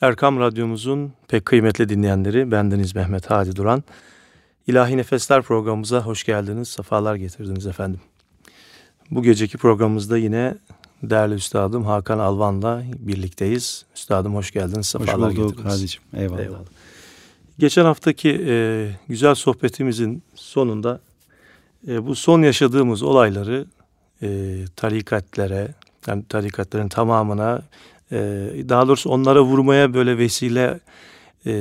Erkam Radyomuzun pek kıymetli dinleyenleri bendeniz Mehmet Hadi Duran. İlahi Nefesler programımıza hoş geldiniz, sefalar getirdiniz efendim. Bu geceki programımızda yine değerli üstadım Hakan Alvan'la birlikteyiz. Üstadım hoş geldiniz, sefalar hoş bulduk getirdiniz. Hadicim, eyvallah. eyvallah. Geçen haftaki e, güzel sohbetimizin sonunda e, bu son yaşadığımız olayları e, tarikatlere, yani tarikatların tamamına e, daha doğrusu onlara vurmaya böyle vesile e,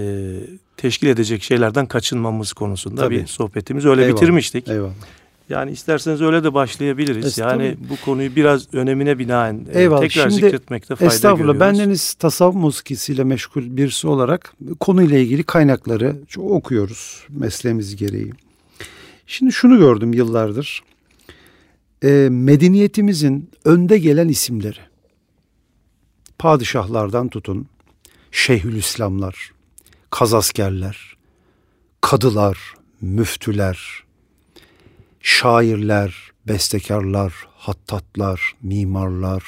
teşkil edecek şeylerden kaçınmamız konusunda Tabii. bir sohbetimiz öyle Eyvallah. bitirmiştik. Eyvallah. Yani isterseniz öyle de başlayabiliriz. yani bu konuyu biraz önemine binaen e, Eyvallah. tekrar Şimdi, zikretmekte fayda estağfurullah, görüyoruz. Bendeniz tasavvuf musikisiyle meşgul birisi olarak konuyla ilgili kaynakları çok okuyoruz mesleğimiz gereği. Şimdi şunu gördüm yıllardır. E, medeniyetimizin önde gelen isimleri padişahlardan tutun, şeyhülislamlar, kazaskerler, kadılar, müftüler, şairler, bestekarlar, hattatlar, mimarlar,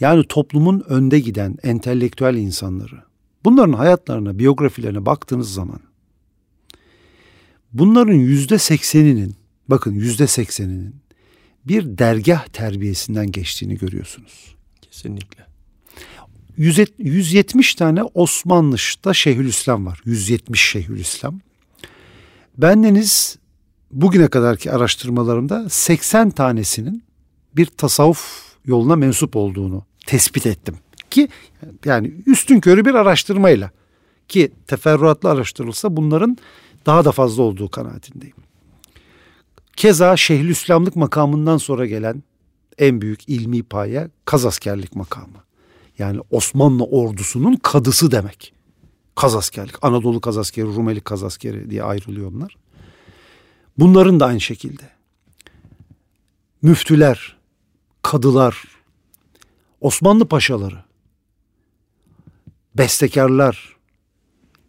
yani toplumun önde giden entelektüel insanları. Bunların hayatlarına, biyografilerine baktığınız zaman bunların yüzde sekseninin, bakın yüzde sekseninin bir dergah terbiyesinden geçtiğini görüyorsunuz. Kesinlikle. 170 tane Osmanlı'da Şeyhülislam var. 170 Şeyhülislam. Bendeniz bugüne kadarki araştırmalarımda 80 tanesinin bir tasavvuf yoluna mensup olduğunu tespit ettim. Ki yani üstün körü bir araştırmayla ki teferruatlı araştırılsa bunların daha da fazla olduğu kanaatindeyim. Keza Şeyhülislamlık makamından sonra gelen en büyük ilmi paya kazaskerlik makamı. Yani Osmanlı ordusunun kadısı demek. Kazaskerlik, Anadolu kazaskeri, Rumeli kazaskeri diye ayrılıyor onlar. Bunların da aynı şekilde. Müftüler, kadılar, Osmanlı paşaları, bestekarlar,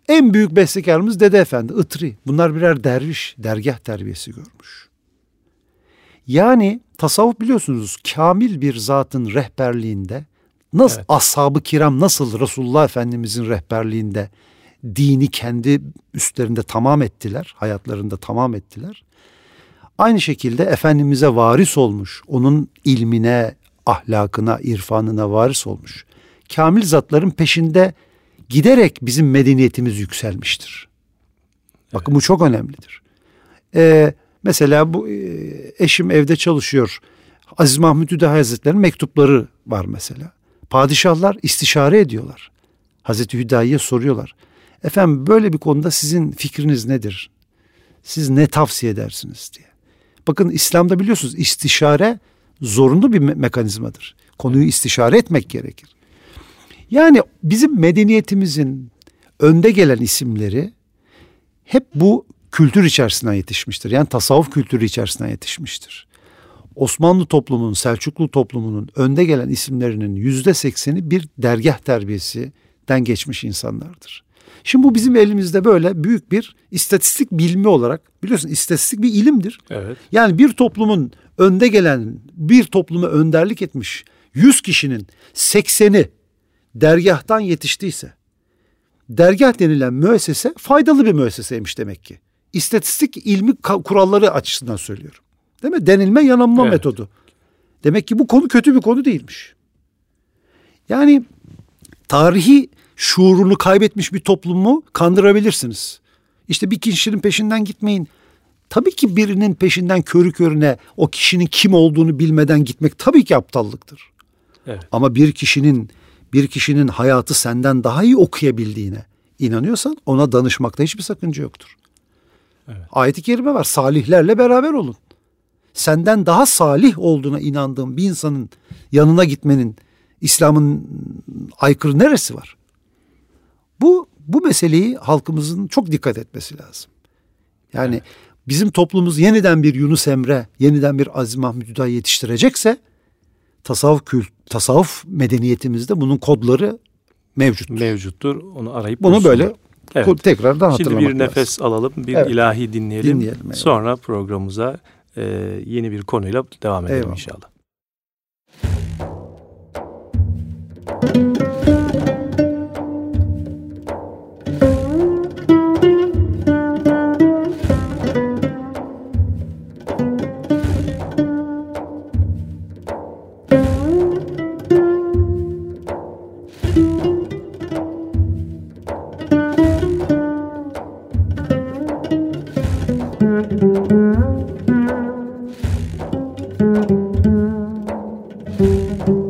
en büyük bestekarımız Dede Efendi, Itri. Bunlar birer derviş, dergah terbiyesi görmüş. Yani tasavvuf biliyorsunuz kamil bir zatın rehberliğinde nasıl evet. ashab-ı kiram nasıl Resulullah Efendimizin rehberliğinde dini kendi üstlerinde tamam ettiler, hayatlarında tamam ettiler. Aynı şekilde Efendimiz'e varis olmuş, onun ilmine, ahlakına, irfanına varis olmuş. Kamil zatların peşinde giderek bizim medeniyetimiz yükselmiştir. Bakın evet. bu çok önemlidir. Ee, mesela bu e, eşim evde çalışıyor. Aziz Mahmud Hüdayi Hazretleri'nin mektupları var mesela. Padişahlar istişare ediyorlar. Hazreti Hüdayi'ye soruyorlar. Efendim böyle bir konuda sizin fikriniz nedir? Siz ne tavsiye edersiniz diye. Bakın İslam'da biliyorsunuz istişare zorunlu bir me- mekanizmadır. Konuyu istişare etmek gerekir. Yani bizim medeniyetimizin önde gelen isimleri hep bu kültür içerisinden yetişmiştir. Yani tasavvuf kültürü içerisinden yetişmiştir. Osmanlı toplumunun, Selçuklu toplumunun önde gelen isimlerinin yüzde sekseni bir dergah terbiyesinden geçmiş insanlardır. Şimdi bu bizim elimizde böyle büyük bir istatistik bilimi olarak biliyorsun istatistik bir ilimdir. Evet. Yani bir toplumun önde gelen bir topluma önderlik etmiş 100 kişinin 80'i dergahtan yetiştiyse dergah denilen müessese faydalı bir müesseseymiş demek ki. İstatistik ilmi kuralları açısından söylüyorum. Değil mi? Denilme yanılma evet. metodu. Demek ki bu konu kötü bir konu değilmiş. Yani tarihi şuurunu kaybetmiş bir toplumu kandırabilirsiniz. İşte bir kişinin peşinden gitmeyin. Tabii ki birinin peşinden körü körüne o kişinin kim olduğunu bilmeden gitmek tabii ki aptallıktır. Evet. Ama bir kişinin bir kişinin hayatı senden daha iyi okuyabildiğine inanıyorsan ona danışmakta hiçbir sakınca yoktur. Evet. Ayet-i kerime var. Salihlerle beraber olun senden daha salih olduğuna inandığın bir insanın yanına gitmenin İslam'ın aykırı neresi var? Bu bu meseleyi halkımızın çok dikkat etmesi lazım. Yani bizim toplumumuz yeniden bir Yunus Emre, yeniden bir Aziz Mahmud Hüdayi yetiştirecekse tasavvuf kült, tasavvuf medeniyetimizde bunun kodları mevcut. Mevcuttur. Onu arayıp bunu bulsunlar. böyle evet. tekrardan hatırlamak Şimdi bir nefes lazım. alalım, bir evet. ilahi dinleyelim. dinleyelim Sonra programımıza e, yeni bir konuyla devam edelim Eyvallah. inşallah. Música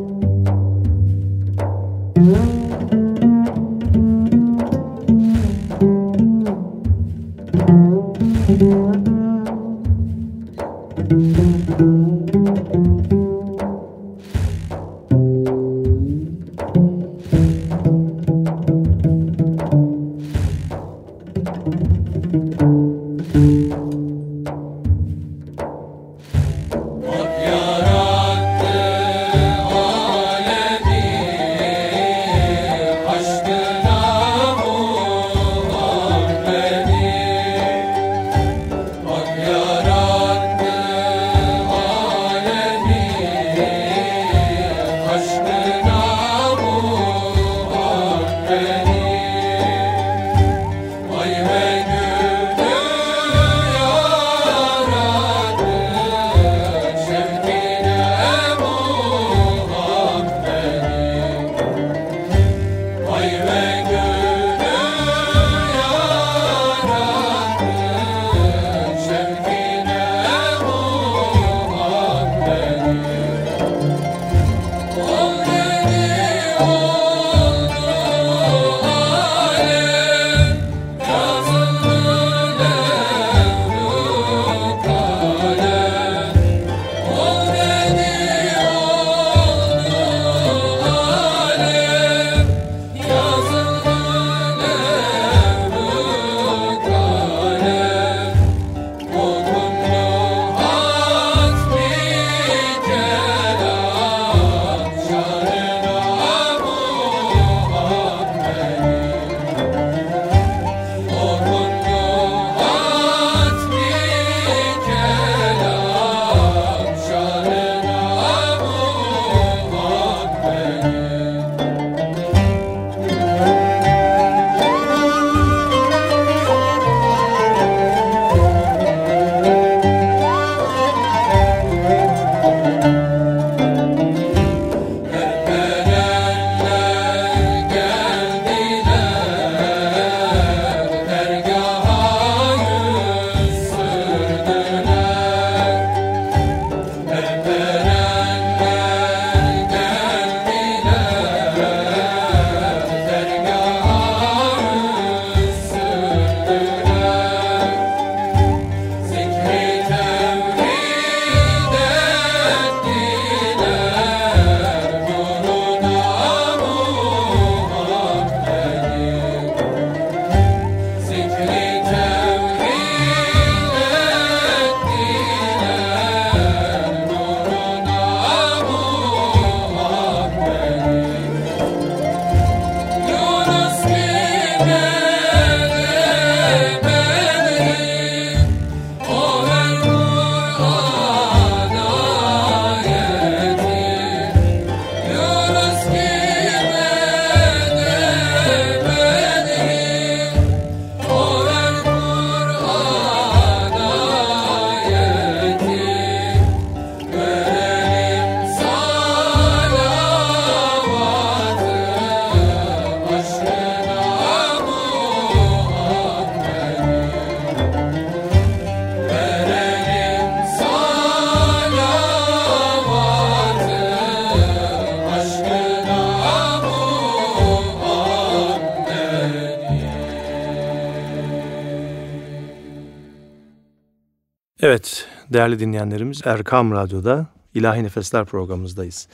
değerli dinleyenlerimiz Erkam Radyo'da İlahi Nefesler programımızdayız.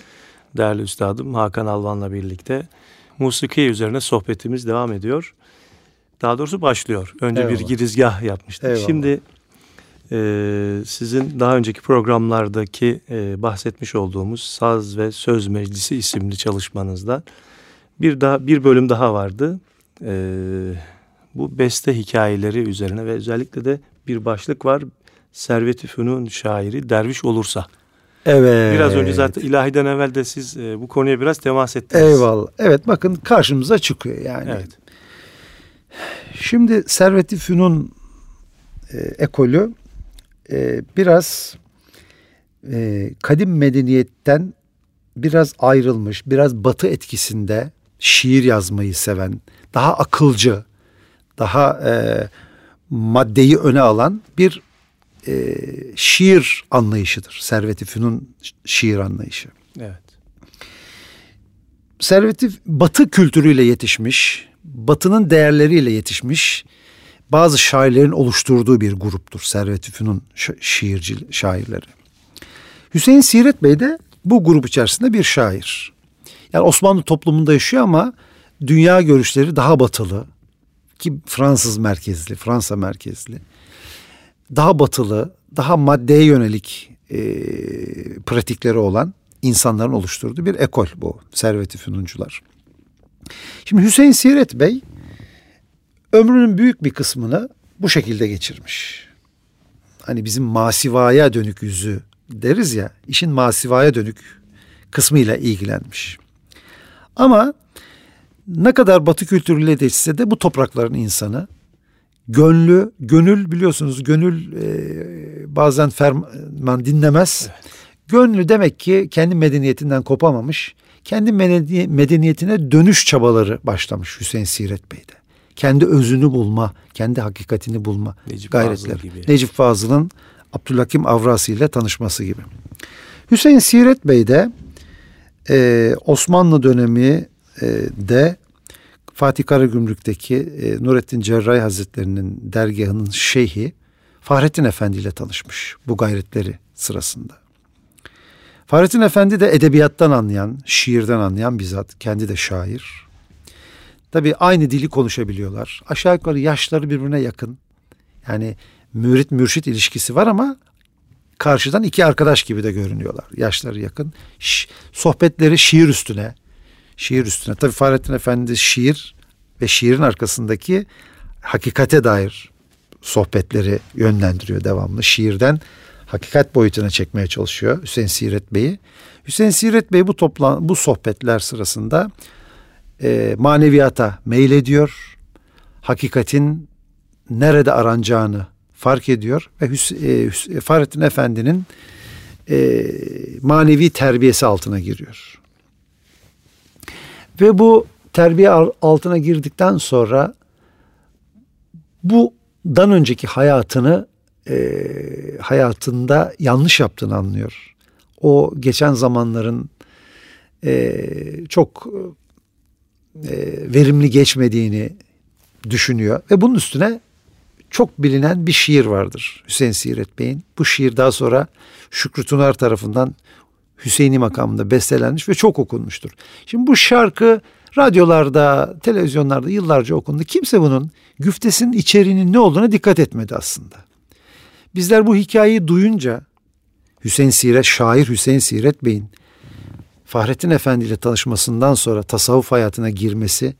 Değerli Üstadım Hakan Alvan'la birlikte musiki üzerine sohbetimiz devam ediyor. Daha doğrusu başlıyor. Önce Eyvallah. bir girizgah yapmıştık. Eyvallah. Şimdi e, sizin daha önceki programlardaki e, bahsetmiş olduğumuz Saz ve Söz Meclisi isimli çalışmanızda bir daha bir bölüm daha vardı. E, bu beste hikayeleri üzerine ve özellikle de bir başlık var. Servet-i Fünun şairi derviş olursa. Evet. Biraz önce zaten ilahiden evvel de siz e, bu konuya biraz temas ettiniz. Eyvallah. Evet bakın karşımıza çıkıyor yani. Evet. Şimdi Servet-i Fünun e, ekolü e, biraz e, kadim medeniyetten biraz ayrılmış, biraz batı etkisinde şiir yazmayı seven, daha akılcı, daha e, maddeyi öne alan bir e, şiir anlayışıdır. Servet-i Fünun şiir anlayışı. Evet. Servet-i Batı kültürüyle yetişmiş, Batı'nın değerleriyle yetişmiş bazı şairlerin oluşturduğu bir gruptur Servet-i Fünun şiirci şairleri. Hüseyin Siret Bey de bu grup içerisinde bir şair. Yani Osmanlı toplumunda yaşıyor ama dünya görüşleri daha batılı ki Fransız merkezli, Fransa merkezli daha batılı, daha maddeye yönelik e, pratikleri olan insanların oluşturduğu bir ekol bu serveti fünuncular. Şimdi Hüseyin Siret Bey ömrünün büyük bir kısmını bu şekilde geçirmiş. Hani bizim masivaya dönük yüzü deriz ya, işin masivaya dönük kısmıyla ilgilenmiş. Ama ne kadar batı kültürüyle değişse de bu toprakların insanı Gönlü, gönül biliyorsunuz gönül e, bazen ferman dinlemez. Evet. Gönlü demek ki kendi medeniyetinden kopamamış. Kendi medeniyetine dönüş çabaları başlamış Hüseyin Siret Bey'de. Kendi özünü bulma, kendi hakikatini bulma Necip gayretleri. Fazıl gibi. Necip Fazıl'ın Abdülhakim Avrasi ile tanışması gibi. Hüseyin Siret Bey de e, Osmanlı dönemi e, de Fatih Karagümrük'teki e, Nurettin Cerrahi Hazretleri'nin dergahının şeyhi Fahrettin Efendi ile tanışmış bu gayretleri sırasında. Fahrettin Efendi de edebiyattan anlayan, şiirden anlayan bizzat. Kendi de şair. Tabi aynı dili konuşabiliyorlar. Aşağı yukarı yaşları birbirine yakın. Yani mürit mürşit ilişkisi var ama karşıdan iki arkadaş gibi de görünüyorlar. Yaşları yakın. Sohbetleri şiir üstüne, şiir üstüne. Tabii Fahrettin Efendi şiir ve şiirin arkasındaki hakikate dair sohbetleri yönlendiriyor devamlı. Şiirden hakikat boyutuna çekmeye çalışıyor Hüseyin Siret Bey'i. Hüseyin Siret Bey bu toplan bu sohbetler sırasında e, maneviyata meylediyor. Hakikatin nerede aranacağını fark ediyor ve Hüs e, Fahrettin Efendi'nin e, manevi terbiyesi altına giriyor. Ve bu terbiye altına girdikten sonra budan önceki hayatını e, hayatında yanlış yaptığını anlıyor. O geçen zamanların e, çok e, verimli geçmediğini düşünüyor ve bunun üstüne çok bilinen bir şiir vardır Hüseyin Siret Bey'in. Bu şiir daha sonra Şükrü Tunar tarafından Hüseyin'i makamında bestelenmiş ve çok okunmuştur. Şimdi bu şarkı radyolarda, televizyonlarda yıllarca okundu. Kimse bunun güftesinin içeriğinin ne olduğuna dikkat etmedi aslında. Bizler bu hikayeyi duyunca Hüseyin Siret, şair Hüseyin Siret Bey'in Fahrettin Efendi ile tanışmasından sonra tasavvuf hayatına girmesi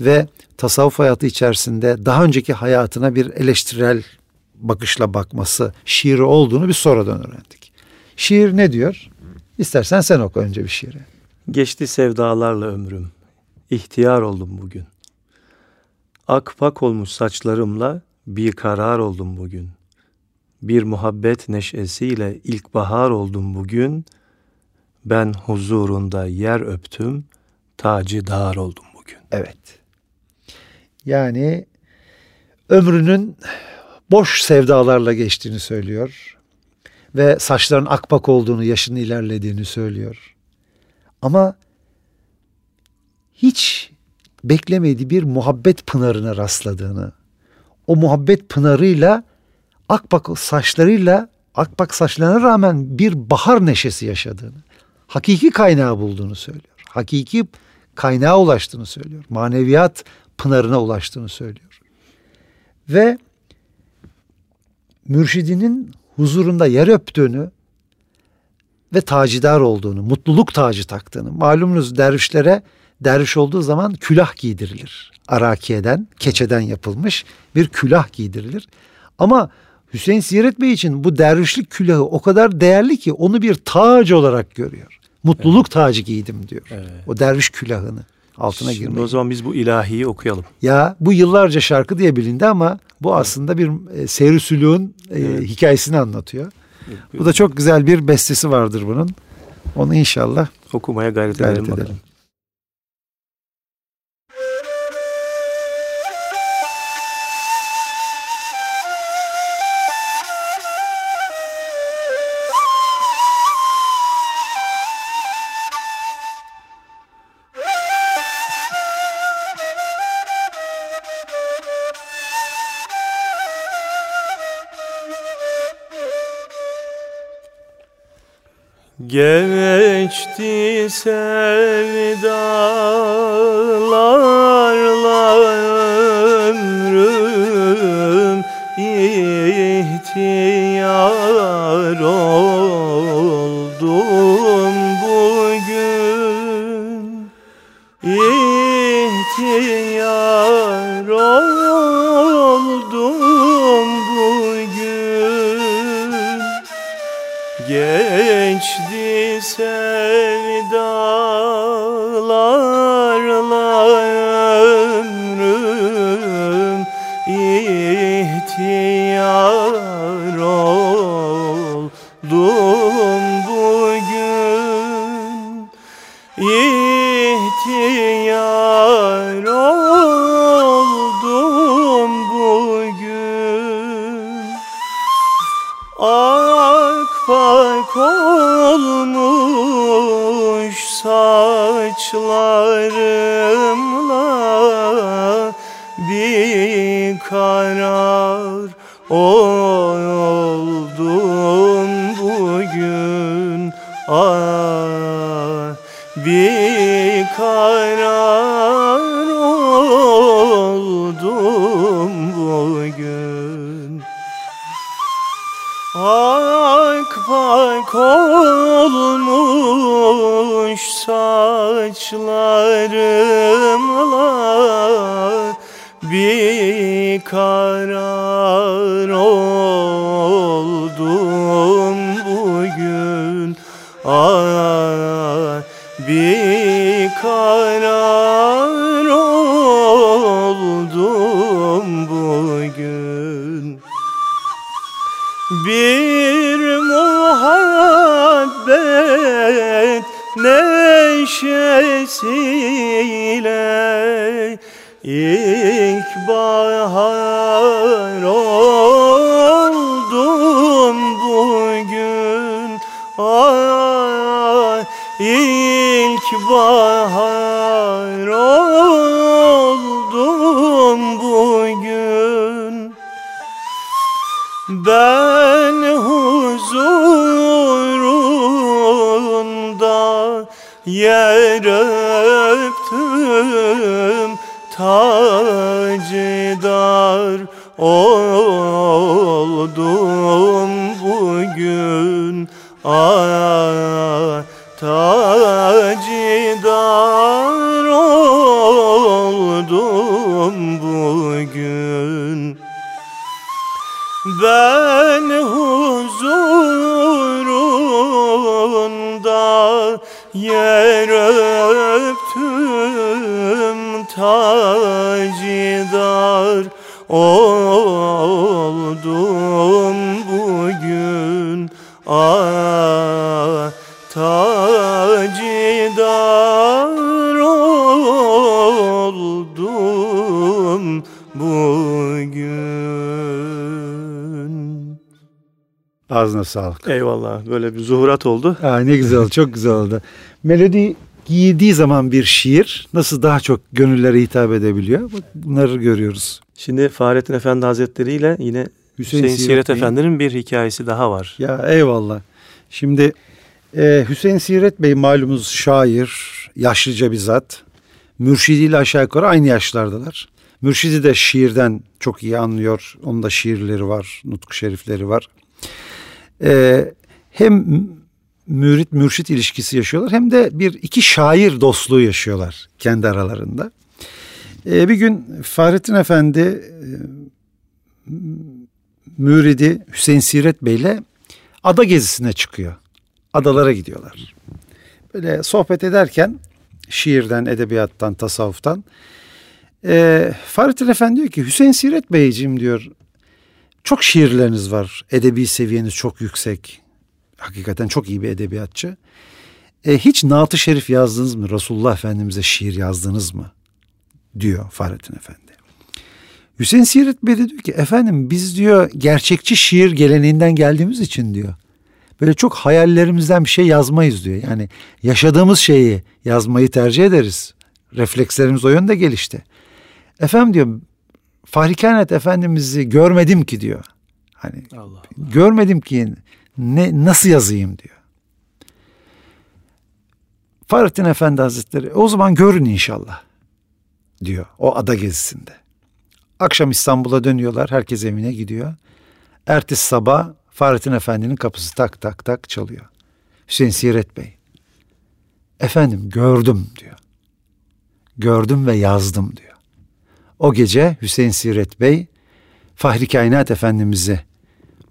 ve tasavvuf hayatı içerisinde daha önceki hayatına bir eleştirel bakışla bakması şiiri olduğunu bir sonradan öğrendik. Şiir ne diyor? İstersen sen oku önce bir şiiri. Geçti sevdalarla ömrüm. İhtiyar oldum bugün. Ak pak olmuş saçlarımla bir karar oldum bugün. Bir muhabbet neşesiyle ilkbahar oldum bugün. Ben huzurunda yer öptüm, tacı dar oldum bugün. Evet. Yani ömrünün boş sevdalarla geçtiğini söylüyor ve saçların akbak olduğunu, yaşının ilerlediğini söylüyor. Ama hiç beklemediği bir muhabbet pınarına rastladığını, o muhabbet pınarıyla akbak saçlarıyla akbak saçlarına rağmen bir bahar neşesi yaşadığını, hakiki kaynağı bulduğunu söylüyor. Hakiki kaynağa ulaştığını söylüyor. Maneviyat pınarına ulaştığını söylüyor. Ve mürşidinin huzurunda yer öptüğünü ve tacidar olduğunu, mutluluk tacı taktığını. Malumunuz dervişlere derviş olduğu zaman külah giydirilir. Arakiyeden, keçeden yapılmış bir külah giydirilir. Ama Hüseyin Siret Bey için bu dervişlik külahı o kadar değerli ki onu bir tac olarak görüyor. Mutluluk evet. tacı giydim diyor. Evet. O derviş külahını altına Şimdi o zaman biz bu ilahiyi okuyalım. Ya bu yıllarca şarkı diye bilindi ama bu aslında bir e, seyri sülûğün e, evet. hikayesini anlatıyor. Evet, bu da çok güzel bir bestesi vardır bunun. Onu inşallah okumaya gayret, gayret edelim. edelim. Geçti sevdalarla ömrüm ihtiyar ihtiyar oldum yer öptüm tacidar oldum bugün ah tacidar tacidar oldum bugün ah tacidar oldum bugün Ağzına sağlık. Eyvallah böyle bir zuhurat oldu. Aa, ne güzel oldu, çok güzel oldu. Melodi giydiği zaman bir şiir nasıl daha çok gönüllere hitap edebiliyor? Bunları görüyoruz. Şimdi Fahrettin Efendi Hazretleri ile yine Hüseyin, Hüseyin Siret Bey. Efendi'nin bir hikayesi daha var. Ya eyvallah. Şimdi e, Hüseyin Siret Bey malumuz şair, yaşlıca bir zat. Mürşidi ile aşağı yukarı aynı yaşlardalar. Mürşidi de şiirden çok iyi anlıyor. Onun da şiirleri var, nutku şerifleri var. E, hem mürit mürşit ilişkisi yaşıyorlar hem de bir iki şair dostluğu yaşıyorlar kendi aralarında. E, bir gün Fahrettin Efendi e, müridi Hüseyin Siret Bey ile ada gezisine çıkıyor. Adalara gidiyorlar. Böyle sohbet ederken şiirden, edebiyattan, tasavvuftan e, Fahrettin Efendi diyor ki Hüseyin Siret Beyciğim diyor çok şiirleriniz var. Edebi seviyeniz çok yüksek. Hakikaten çok iyi bir edebiyatçı. E, hiç Naat-ı Şerif yazdınız mı? Resulullah Efendimiz'e şiir yazdınız mı? Diyor Fahrettin Efendi. Hüseyin Siret Bey de diyor ki efendim biz diyor gerçekçi şiir geleneğinden geldiğimiz için diyor. Böyle çok hayallerimizden bir şey yazmayız diyor. Yani yaşadığımız şeyi yazmayı tercih ederiz. Reflekslerimiz o yönde gelişti. Efendim diyor Fahri Kainat Efendimiz'i görmedim ki diyor. Hani Allah Allah. görmedim ki ne nasıl yazayım diyor. Fahrettin Efendi Hazretleri o zaman görün inşallah diyor o ada gezisinde. Akşam İstanbul'a dönüyorlar herkes evine gidiyor. Ertesi sabah Fahrettin Efendi'nin kapısı tak tak tak çalıyor. Hüseyin Siret Bey. Efendim gördüm diyor. Gördüm ve yazdım diyor. O gece Hüseyin Siret Bey Fahri Kainat Efendimiz'i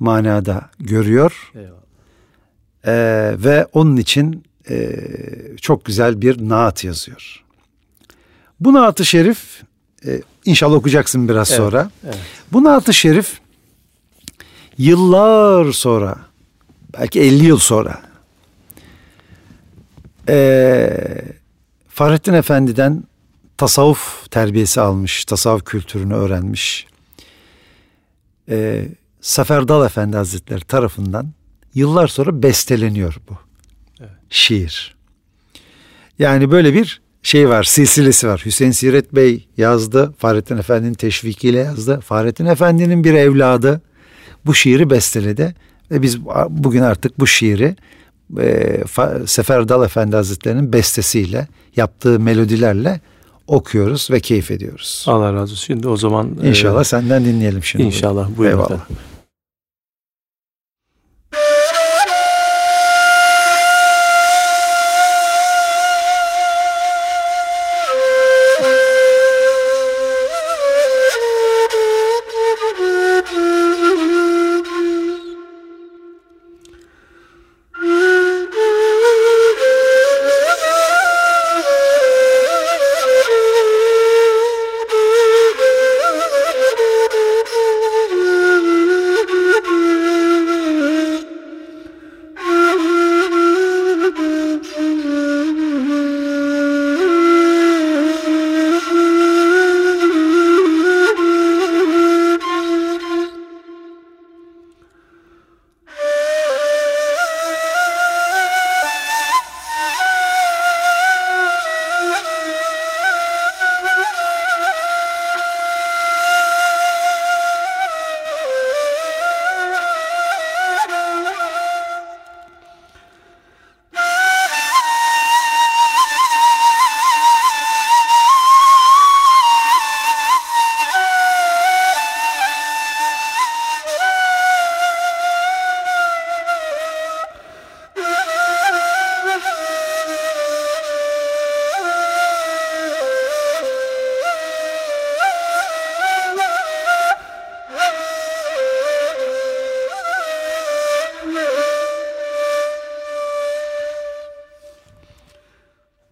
manada görüyor. Ee, ve onun için e, çok güzel bir naat yazıyor. Bu naat-ı şerif e, inşallah okuyacaksın biraz evet, sonra. Evet. Bu naat-ı şerif yıllar sonra belki 50 yıl sonra e, Fahrettin Efendi'den tasavvuf terbiyesi almış, tasavvuf kültürünü öğrenmiş. E, Saferdal Efendi Hazretleri tarafından yıllar sonra besteleniyor bu evet. şiir. Yani böyle bir şey var, silsilesi var. Hüseyin Siret Bey yazdı, Fahrettin Efendi'nin teşvikiyle yazdı. Fahrettin Efendi'nin bir evladı bu şiiri besteledi ve biz bugün artık bu şiiri e, Seferdal Efendi Hazretleri'nin bestesiyle yaptığı melodilerle okuyoruz ve keyif ediyoruz. Allah razı olsun. Şimdi o zaman İnşallah e, senden dinleyelim şimdi. İnşallah. Buyurun Eyvallah. Efendim.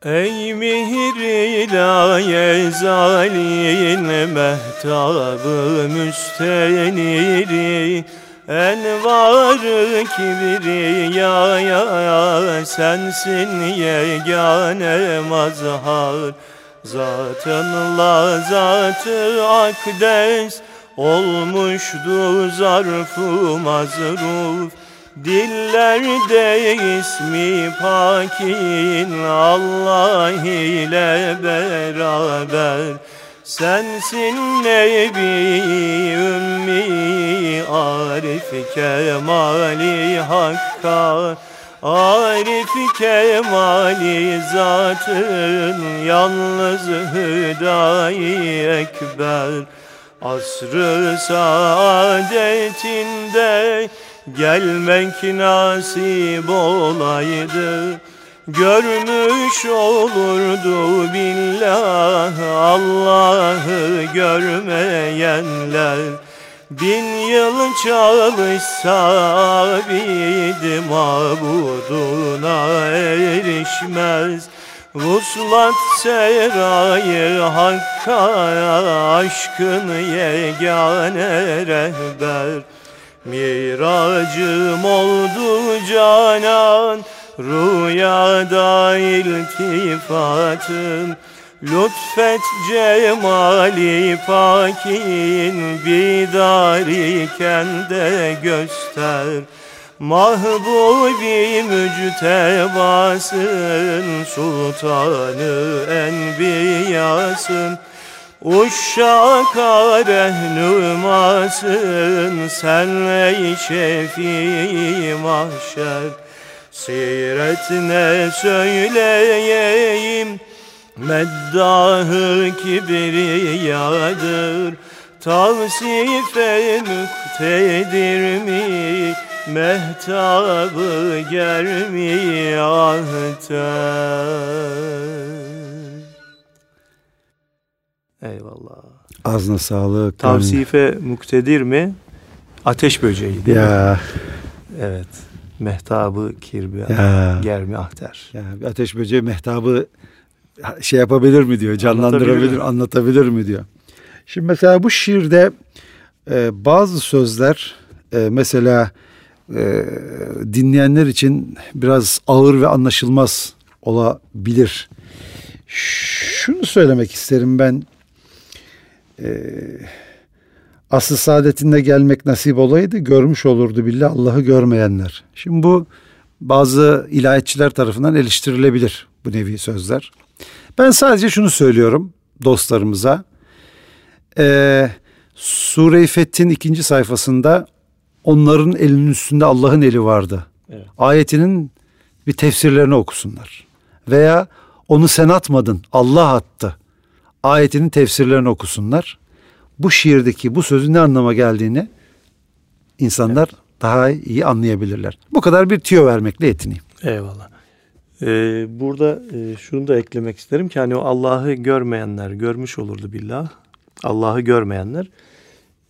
Ey mihir ilahe zalin mehtabı müsteniri. Envarı kibriya ya sensin yegane mazhar. Zatınla zatı akdes olmuşdu zarfı mazruf Dillerde ismi pakin Allah ile beraber. Sensin Nebi Ümmi Arif Kemali Hakka. Arif Kemali zatın Yalnız Hüdayi Ekber. Asrı saadetinde Gelmek nasip olaydı Görmüş olurdu billah Allah'ı görmeyenler. Bin yıl çalışsa abid mabuduna erişmez. Vuslat serayı hakka aşkın yegane rehber Miracım oldu canan Rüyada iltifatım. Lütfet cemali pakin Bidariken de göster. Mahbubi müctebasın Sultanı enbiyasın Uşşaka rehnumasın Sen ey şefi mahşer. Siret ne söyleyeyim Meddahı kibriyadır Tavsife müktedir mi Mehtabı germi ahter Eyvallah. Ağzına sağlık. Tavsife muktedir mi? Ateş böceği değil mi? Ya, Evet. Mehtabı kirbi Ya. germi ahter. ya bir ateş böceği mehtabı şey yapabilir mi diyor, canlandırabilir, Anlatabilir. anlatabilir mi diyor. Şimdi mesela bu şiirde e, bazı sözler e, mesela e, dinleyenler için biraz ağır ve anlaşılmaz olabilir. Şunu söylemek isterim ben. E, asıl saadetinde gelmek nasip olaydı görmüş olurdu billah Allah'ı görmeyenler. Şimdi bu bazı ilahiyatçiler tarafından eleştirilebilir bu nevi sözler. Ben sadece şunu söylüyorum dostlarımıza. Ee, Sure-i Fethin ikinci sayfasında onların elinin üstünde Allah'ın eli vardı. Evet. Ayetinin bir tefsirlerini okusunlar. Veya onu sen atmadın Allah attı. Ayetinin tefsirlerini okusunlar. Bu şiirdeki bu sözün ne anlama geldiğini insanlar daha iyi anlayabilirler. Bu kadar bir tüyo vermekle yetineyim. Eyvallah. Ee, burada e, şunu da eklemek isterim ki hani o Allah'ı görmeyenler görmüş olurdu billah. Allah'ı görmeyenler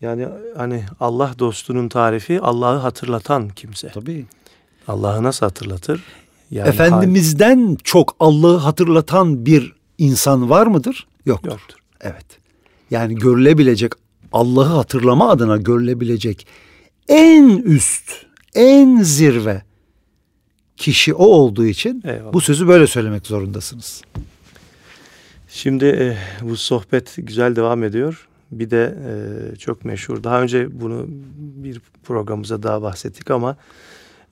yani hani Allah dostunun tarifi Allah'ı hatırlatan kimse. Tabii. Allah'ı nasıl hatırlatır? Yani Efendimiz'den çok Allah'ı hatırlatan bir insan var mıdır? Yoktur. Yoktur. Evet. Yani görülebilecek Allah'ı hatırlama adına görülebilecek en üst, en zirve kişi o olduğu için Eyvallah. bu sözü böyle söylemek zorundasınız. Şimdi e, bu sohbet güzel devam ediyor. Bir de e, çok meşhur. Daha önce bunu bir programımıza daha bahsettik ama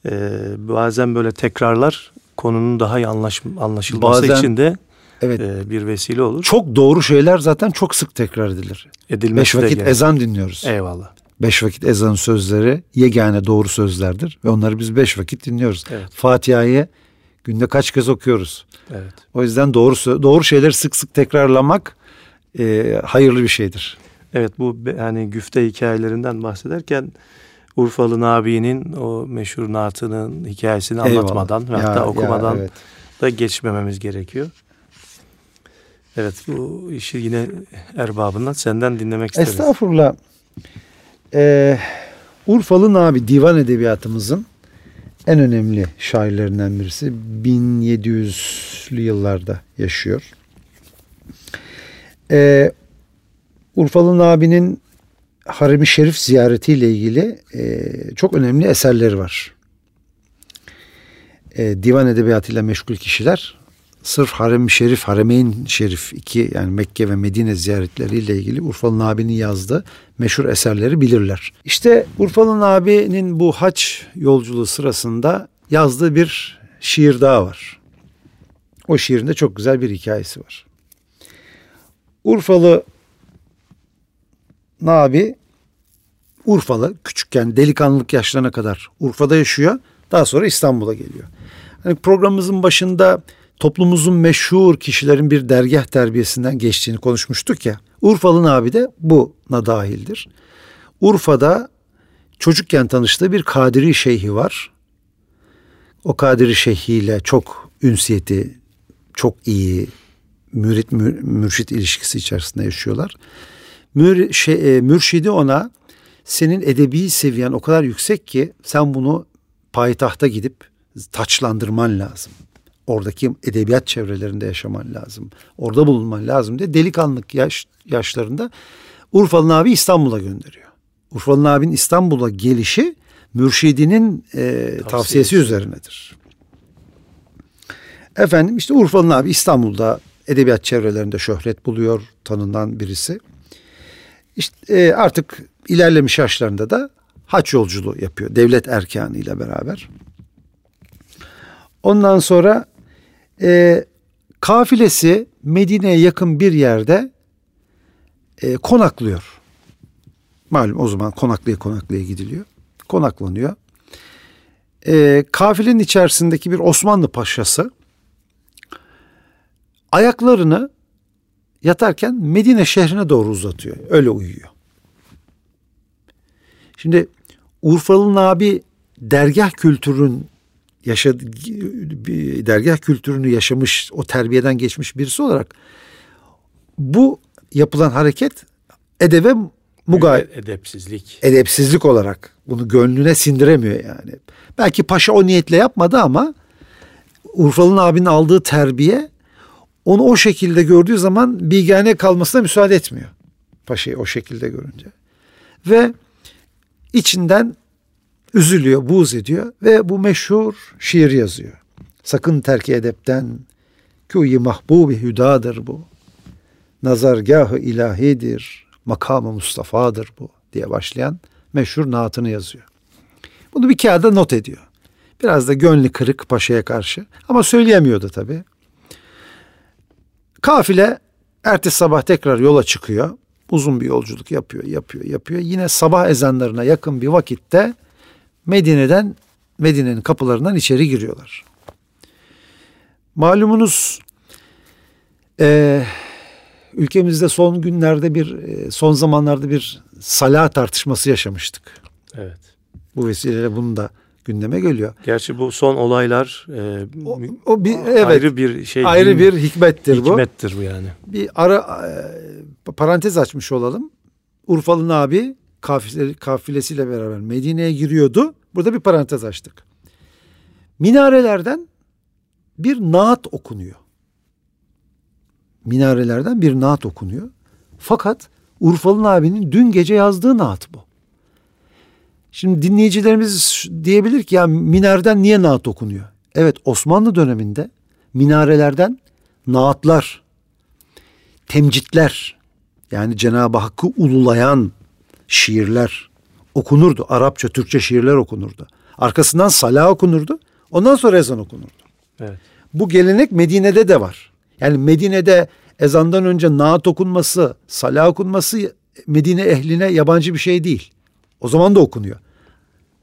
e, bazen böyle tekrarlar konunun daha iyi anlaş, anlaşılması Bazen- için de Evet. e, bir vesile olur. Çok doğru şeyler zaten çok sık tekrar edilir. Edilmesi Beş vakit gerek. ezan dinliyoruz. Eyvallah. Beş vakit ezanın sözleri yegane doğru sözlerdir ve onları biz beş vakit dinliyoruz. Evet. Fatiha'yı günde kaç kez okuyoruz. Evet. O yüzden doğru doğru şeyleri sık sık tekrarlamak e, hayırlı bir şeydir. Evet bu hani güfte hikayelerinden bahsederken Urfalı Nabi'nin o meşhur naatının hikayesini Eyvallah. anlatmadan ve Ya, hatta ya, okumadan evet. da geçmememiz gerekiyor. Evet bu işi yine erbabından senden dinlemek isteriz. Estağfurullah. Ee, Urfalı Nabi divan edebiyatımızın en önemli şairlerinden birisi. 1700 1900'lü yıllarda yaşıyor. Ee, Urfalı abinin Harem-i Şerif ziyaretiyle ilgili e, çok önemli eserleri var. E, divan edebiyatıyla meşgul kişiler sırf Harem-i Şerif, Haremeyn Şerif iki yani Mekke ve Medine ziyaretleriyle ilgili Urfalı abinin yazdığı meşhur eserleri bilirler. İşte Urfalı abinin bu haç yolculuğu sırasında yazdığı bir şiir daha var. O şiirinde çok güzel bir hikayesi var. Urfalı Nabi Urfalı küçükken delikanlılık yaşlarına kadar Urfa'da yaşıyor. Daha sonra İstanbul'a geliyor. Hani programımızın başında toplumumuzun meşhur kişilerin bir dergah terbiyesinden geçtiğini konuşmuştuk ya. Urfalı abi de buna dahildir. Urfa'da çocukken tanıştığı bir Kadiri Şeyhi var. O Kadiri Şeyhi ile çok ünsiyeti, çok iyi mürit mürşit ilişkisi içerisinde yaşıyorlar. Mür, şey, e, mürşidi ona senin edebi seviyen o kadar yüksek ki sen bunu payitahta gidip taçlandırman lazım. Oradaki edebiyat çevrelerinde yaşaman lazım. Orada bulunman lazım diye delikanlık yaş, yaşlarında Urfalı abi İstanbul'a gönderiyor. Urfalı abinin İstanbul'a gelişi mürşidinin e, tavsiyesi. tavsiyesi üzerinedir. Efendim işte Urfalı abi İstanbul'da edebiyat çevrelerinde şöhret buluyor, tanınan birisi. İşte e, artık ilerlemiş yaşlarında da haç yolculuğu yapıyor devlet erkanı ile beraber. Ondan sonra e, kafilesi Medine'ye yakın bir yerde e, konaklıyor. Malum o zaman konaklaya konaklaya gidiliyor. Konaklanıyor. E, kafilenin içerisindeki bir Osmanlı paşası ayaklarını yatarken Medine şehrine doğru uzatıyor. Öyle uyuyor. Şimdi Urfalı abi dergah kültürün yaşadı dergah kültürünü yaşamış, o terbiyeden geçmiş birisi olarak bu yapılan hareket edebe mugay edepsizlik. Edepsizlik olarak bunu gönlüne sindiremiyor yani. Belki paşa o niyetle yapmadı ama Urfalı'nın abinin aldığı terbiye onu o şekilde gördüğü zaman bilgane kalmasına müsaade etmiyor. Paşayı o şekilde görünce. Ve içinden üzülüyor, buğz ediyor ve bu meşhur şiir yazıyor. Sakın terk edepten, kûyi mahbubi hüdadır bu. Nazargahı ilahidir, makamı Mustafa'dır bu diye başlayan meşhur naatını yazıyor. Bunu bir kağıda not ediyor. Biraz da gönlü kırık paşaya karşı ama söyleyemiyordu tabii. Kafile ertesi sabah tekrar yola çıkıyor. Uzun bir yolculuk yapıyor, yapıyor, yapıyor. Yine sabah ezanlarına yakın bir vakitte Medine'den Medine'nin kapılarından içeri giriyorlar. Malumunuz e, ülkemizde son günlerde bir e, son zamanlarda bir salah tartışması yaşamıştık. Evet. Bu vesileyle bunu da gündeme geliyor. Gerçi bu son olaylar e, o, o bir evet ayrı bir şey ayrı bir hikmettir, bu. Hikmettir bu yani. Bir ara e, parantez açmış olalım. Urfalı abi kafile, kafilesiyle beraber Medine'ye giriyordu. Burada bir parantez açtık. Minarelerden bir naat okunuyor. Minarelerden bir naat okunuyor. Fakat Urfalı abinin dün gece yazdığı naat bu. Şimdi dinleyicilerimiz diyebilir ki ya minareden niye naat okunuyor? Evet Osmanlı döneminde minarelerden naatlar, temcitler yani Cenab-ı Hakk'ı ululayan şiirler okunurdu. Arapça, Türkçe şiirler okunurdu. Arkasından salah okunurdu. Ondan sonra ezan okunurdu. Evet. Bu gelenek Medine'de de var. Yani Medine'de ezandan önce naat okunması, salah okunması Medine ehline yabancı bir şey değil. O zaman da okunuyor.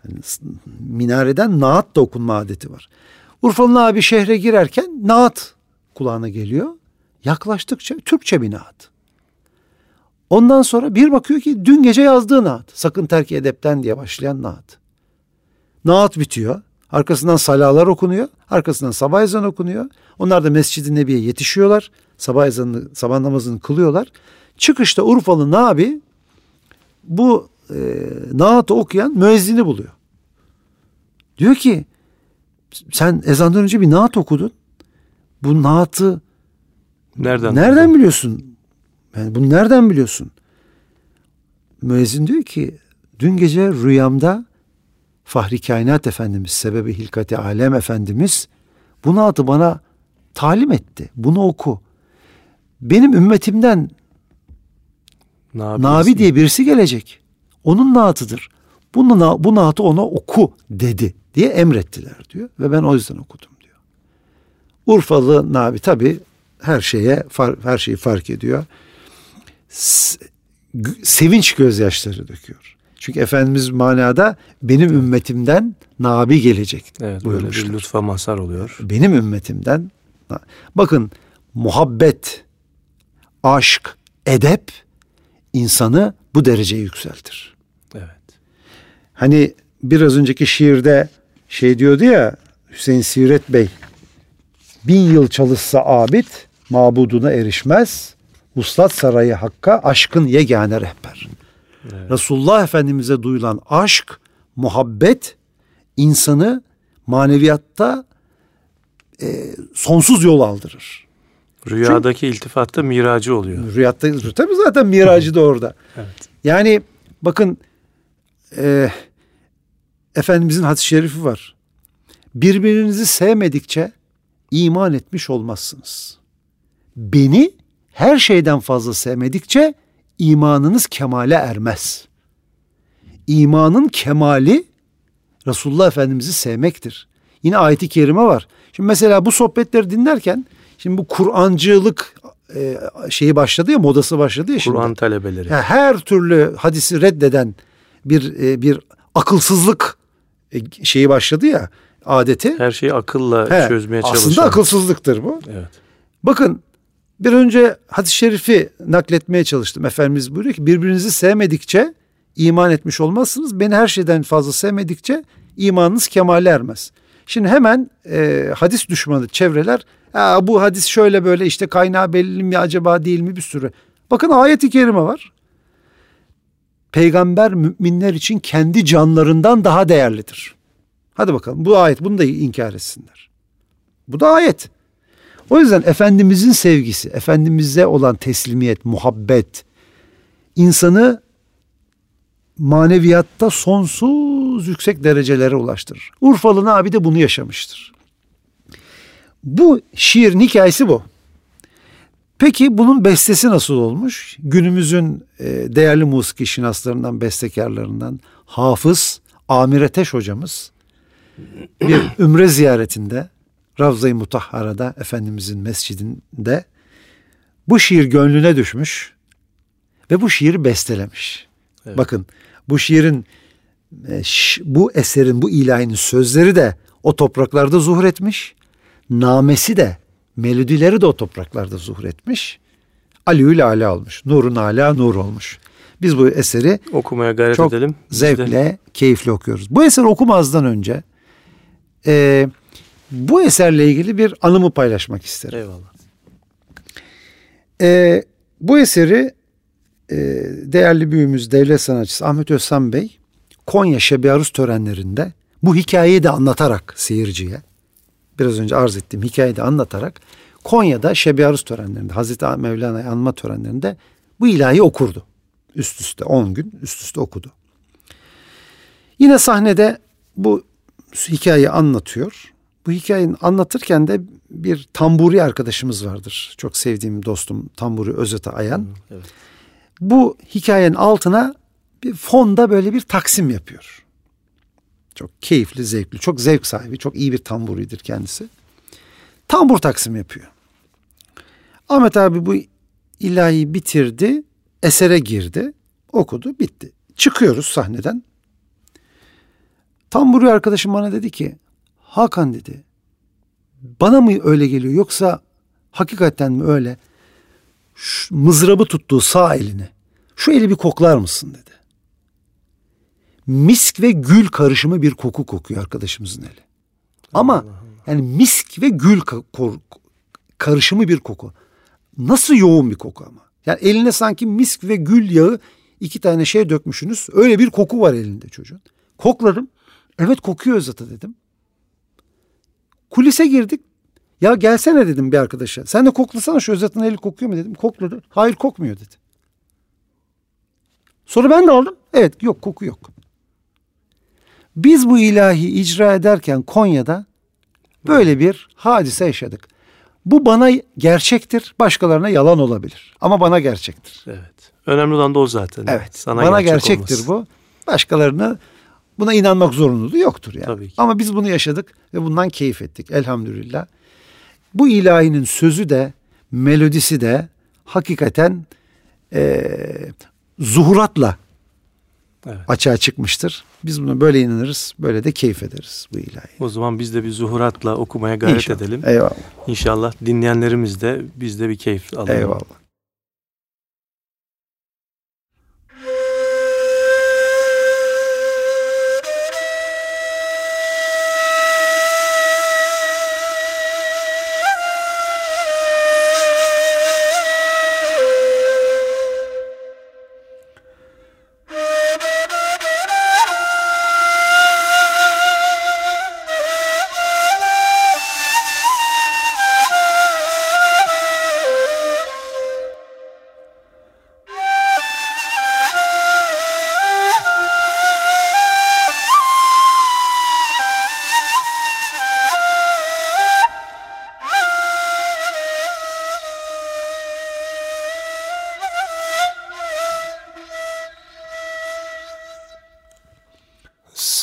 Yani minareden naat da okunma adeti var. Urfalı abi şehre girerken naat kulağına geliyor. Yaklaştıkça Türkçe bir naat. Ondan sonra bir bakıyor ki dün gece yazdığı naat. Sakın terk edepten diye başlayan naat. Naat bitiyor. Arkasından salalar okunuyor. Arkasından sabah ezanı okunuyor. Onlar da Mescid-i Nebi'ye yetişiyorlar. Sabah ezanını, sabah namazını kılıyorlar. Çıkışta Urfalı Nabi bu e, naatı okuyan müezzini buluyor. Diyor ki sen ezandan önce bir naat okudun. bu naatı Nereden? nereden biliyorsun? Yani bunu nereden biliyorsun? Müezzin diyor ki dün gece rüyamda Fahri Kainat Efendimiz, sebebi hilkati alem Efendimiz bu naatı bana talim etti. Bunu oku. Benim ümmetimden Nabi, Nabi diye birisi gelecek. Onun naatıdır. Bunu, bu naatı ona oku dedi diye emrettiler diyor. Ve ben o yüzden okudum diyor. Urfalı Nabi tabi her şeye her şeyi fark ediyor. Sevinç gözyaşları döküyor. Çünkü Efendimiz manada benim ümmetimden Nabi gelecek Evet, böyle bir buyurmuşlar lütfa mazhar oluyor. benim ümmetimden bakın muhabbet, aşk, edep insanı bu dereceye yükseltir. Evet. Hani biraz önceki şiirde şey diyordu ya Hüseyin Siret Bey bin yıl çalışsa abid mabuduna erişmez. Vuslat sarayı hakka aşkın yegane rehber. Evet. Resulullah Efendimiz'e duyulan aşk, muhabbet insanı maneviyatta e, sonsuz yol aldırır. Rüyadaki iltifatta miracı oluyor. Rüyatta tabii zaten miracı da orada. Evet. Yani bakın e, Efendimizin hadis-i şerifi var. Birbirinizi sevmedikçe iman etmiş olmazsınız. Beni her şeyden fazla sevmedikçe imanınız kemale ermez. İmanın kemali Resulullah Efendimiz'i sevmektir. Yine ayeti kerime var. Şimdi mesela bu sohbetleri dinlerken şimdi bu Kur'ancılık e, şeyi başladı ya modası başladı ya şimdi. Kur'an talebeleri. Ya her türlü hadisi reddeden bir e, bir akılsızlık e, şeyi başladı ya adeti. Her şeyi akılla He, çözmeye çalışan. aslında akılsızlıktır bu. Evet. Bakın bir önce hadis-i şerifi nakletmeye çalıştım. Efendimiz buyuruyor ki birbirinizi sevmedikçe iman etmiş olmazsınız. Beni her şeyden fazla sevmedikçe imanınız kemale ermez. Şimdi hemen e, hadis düşmanı çevreler Aa, bu hadis şöyle böyle işte kaynağı belli mi acaba değil mi bir sürü. Bakın ayet-i kerime var. Peygamber müminler için kendi canlarından daha değerlidir. Hadi bakalım bu ayet bunu da inkar etsinler. Bu da ayet. O yüzden Efendimizin sevgisi, Efendimiz'e olan teslimiyet, muhabbet insanı maneviyatta sonsuz yüksek derecelere ulaştırır. Urfalı Nabi de bunu yaşamıştır. Bu şiirin hikayesi bu. Peki bunun bestesi nasıl olmuş? Günümüzün e, değerli musiki şinaslarından, bestekarlarından Hafız Amir Ateş hocamız bir ümre ziyaretinde Ravza-i Mutahhara'da Efendimizin mescidinde bu şiir gönlüne düşmüş ve bu şiiri bestelemiş. Evet. Bakın bu şiirin e, bu eserin bu ilahinin sözleri de o topraklarda zuhur etmiş. Namesi de melodileri de o topraklarda zuhur etmiş. Aliül Ala olmuş. Nurun Ala nur olmuş. Biz bu eseri Okumaya gayret çok edelim. Biz zevkle, de- keyifle okuyoruz. Bu eseri okumazdan önce e, bu eserle ilgili bir anımı paylaşmak isterim. Eyvallah. E, bu eseri e, değerli büyüğümüz devlet sanatçısı Ahmet Özsan Bey Konya Şebi Aruz törenlerinde bu hikayeyi de anlatarak seyirciye biraz önce arz ettiğim hikayeyi de anlatarak Konya'da Şebi Aruz törenlerinde Hazreti Mevlana'yı anma törenlerinde bu ilahi okurdu. Üst üste 10 gün üst üste okudu. Yine sahnede bu hikayeyi anlatıyor. Bu hikayeyi anlatırken de bir tamburi arkadaşımız vardır. Çok sevdiğim dostum Tamburi Özete Ayan. Evet. Bu hikayenin altına bir fonda böyle bir taksim yapıyor. Çok keyifli, zevkli, çok zevk sahibi, çok iyi bir tamburidir kendisi. Tambur taksim yapıyor. Ahmet abi bu ilahi bitirdi, esere girdi, okudu, bitti. Çıkıyoruz sahneden. Tamburi arkadaşım bana dedi ki, Hakan dedi, bana mı öyle geliyor yoksa hakikaten mi öyle? Şu mızrabı tuttuğu sağ elini, şu eli bir koklar mısın dedi. Misk ve gül karışımı bir koku kokuyor arkadaşımızın eli. Ama yani misk ve gül karışımı bir koku. Nasıl yoğun bir koku ama. Yani eline sanki misk ve gül yağı iki tane şey dökmüşsünüz. Öyle bir koku var elinde çocuğun. Kokladım. Evet kokuyor zaten dedim. Kulise girdik. Ya gelsene dedim bir arkadaşa. Sen de koklasana şu Özat'ın eli kokuyor mu dedim. Kokladı. Hayır kokmuyor dedi. Sonra ben de aldım. Evet yok koku yok. Biz bu ilahi icra ederken Konya'da böyle bir hadise yaşadık. Bu bana gerçektir, başkalarına yalan olabilir. Ama bana gerçektir. Evet. Önemli olan da o zaten. Evet. Sana bana gerçek gerçektir olması. bu. Başkalarına buna inanmak zorunluluğu yoktur yani. Tabii ki. Ama biz bunu yaşadık ve bundan keyif ettik elhamdülillah. Bu ilahinin sözü de melodisi de hakikaten e, zuhuratla evet. açığa çıkmıştır. Biz buna böyle inanırız, böyle de keyif ederiz bu ilahi. O zaman biz de bir zuhuratla okumaya gayret İnşallah. edelim. Eyvallah. İnşallah dinleyenlerimiz de biz de bir keyif alalım. Eyvallah.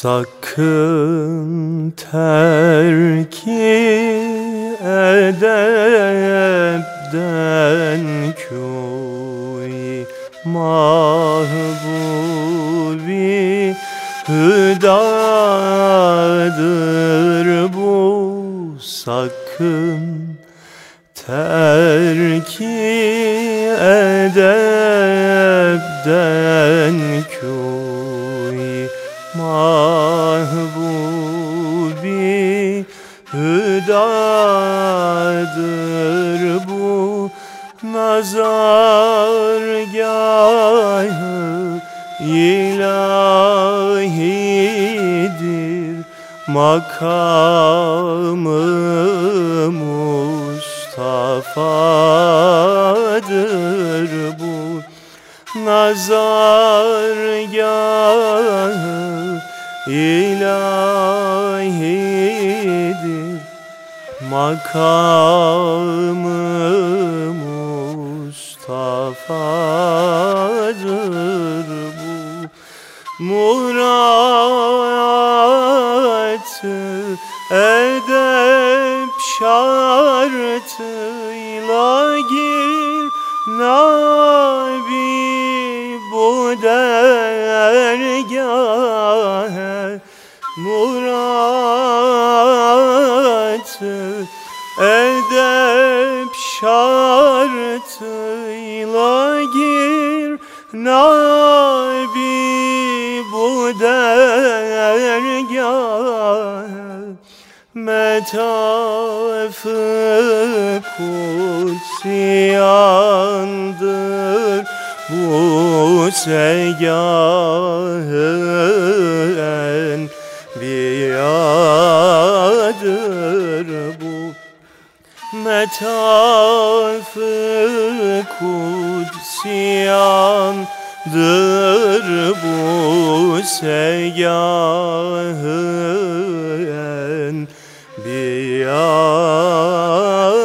Sakın terki şartıyla gir Nabi bu dergahe metafı kutsiyandır bu segahın biyadır. Bu metafı kutsiyandır bu segahın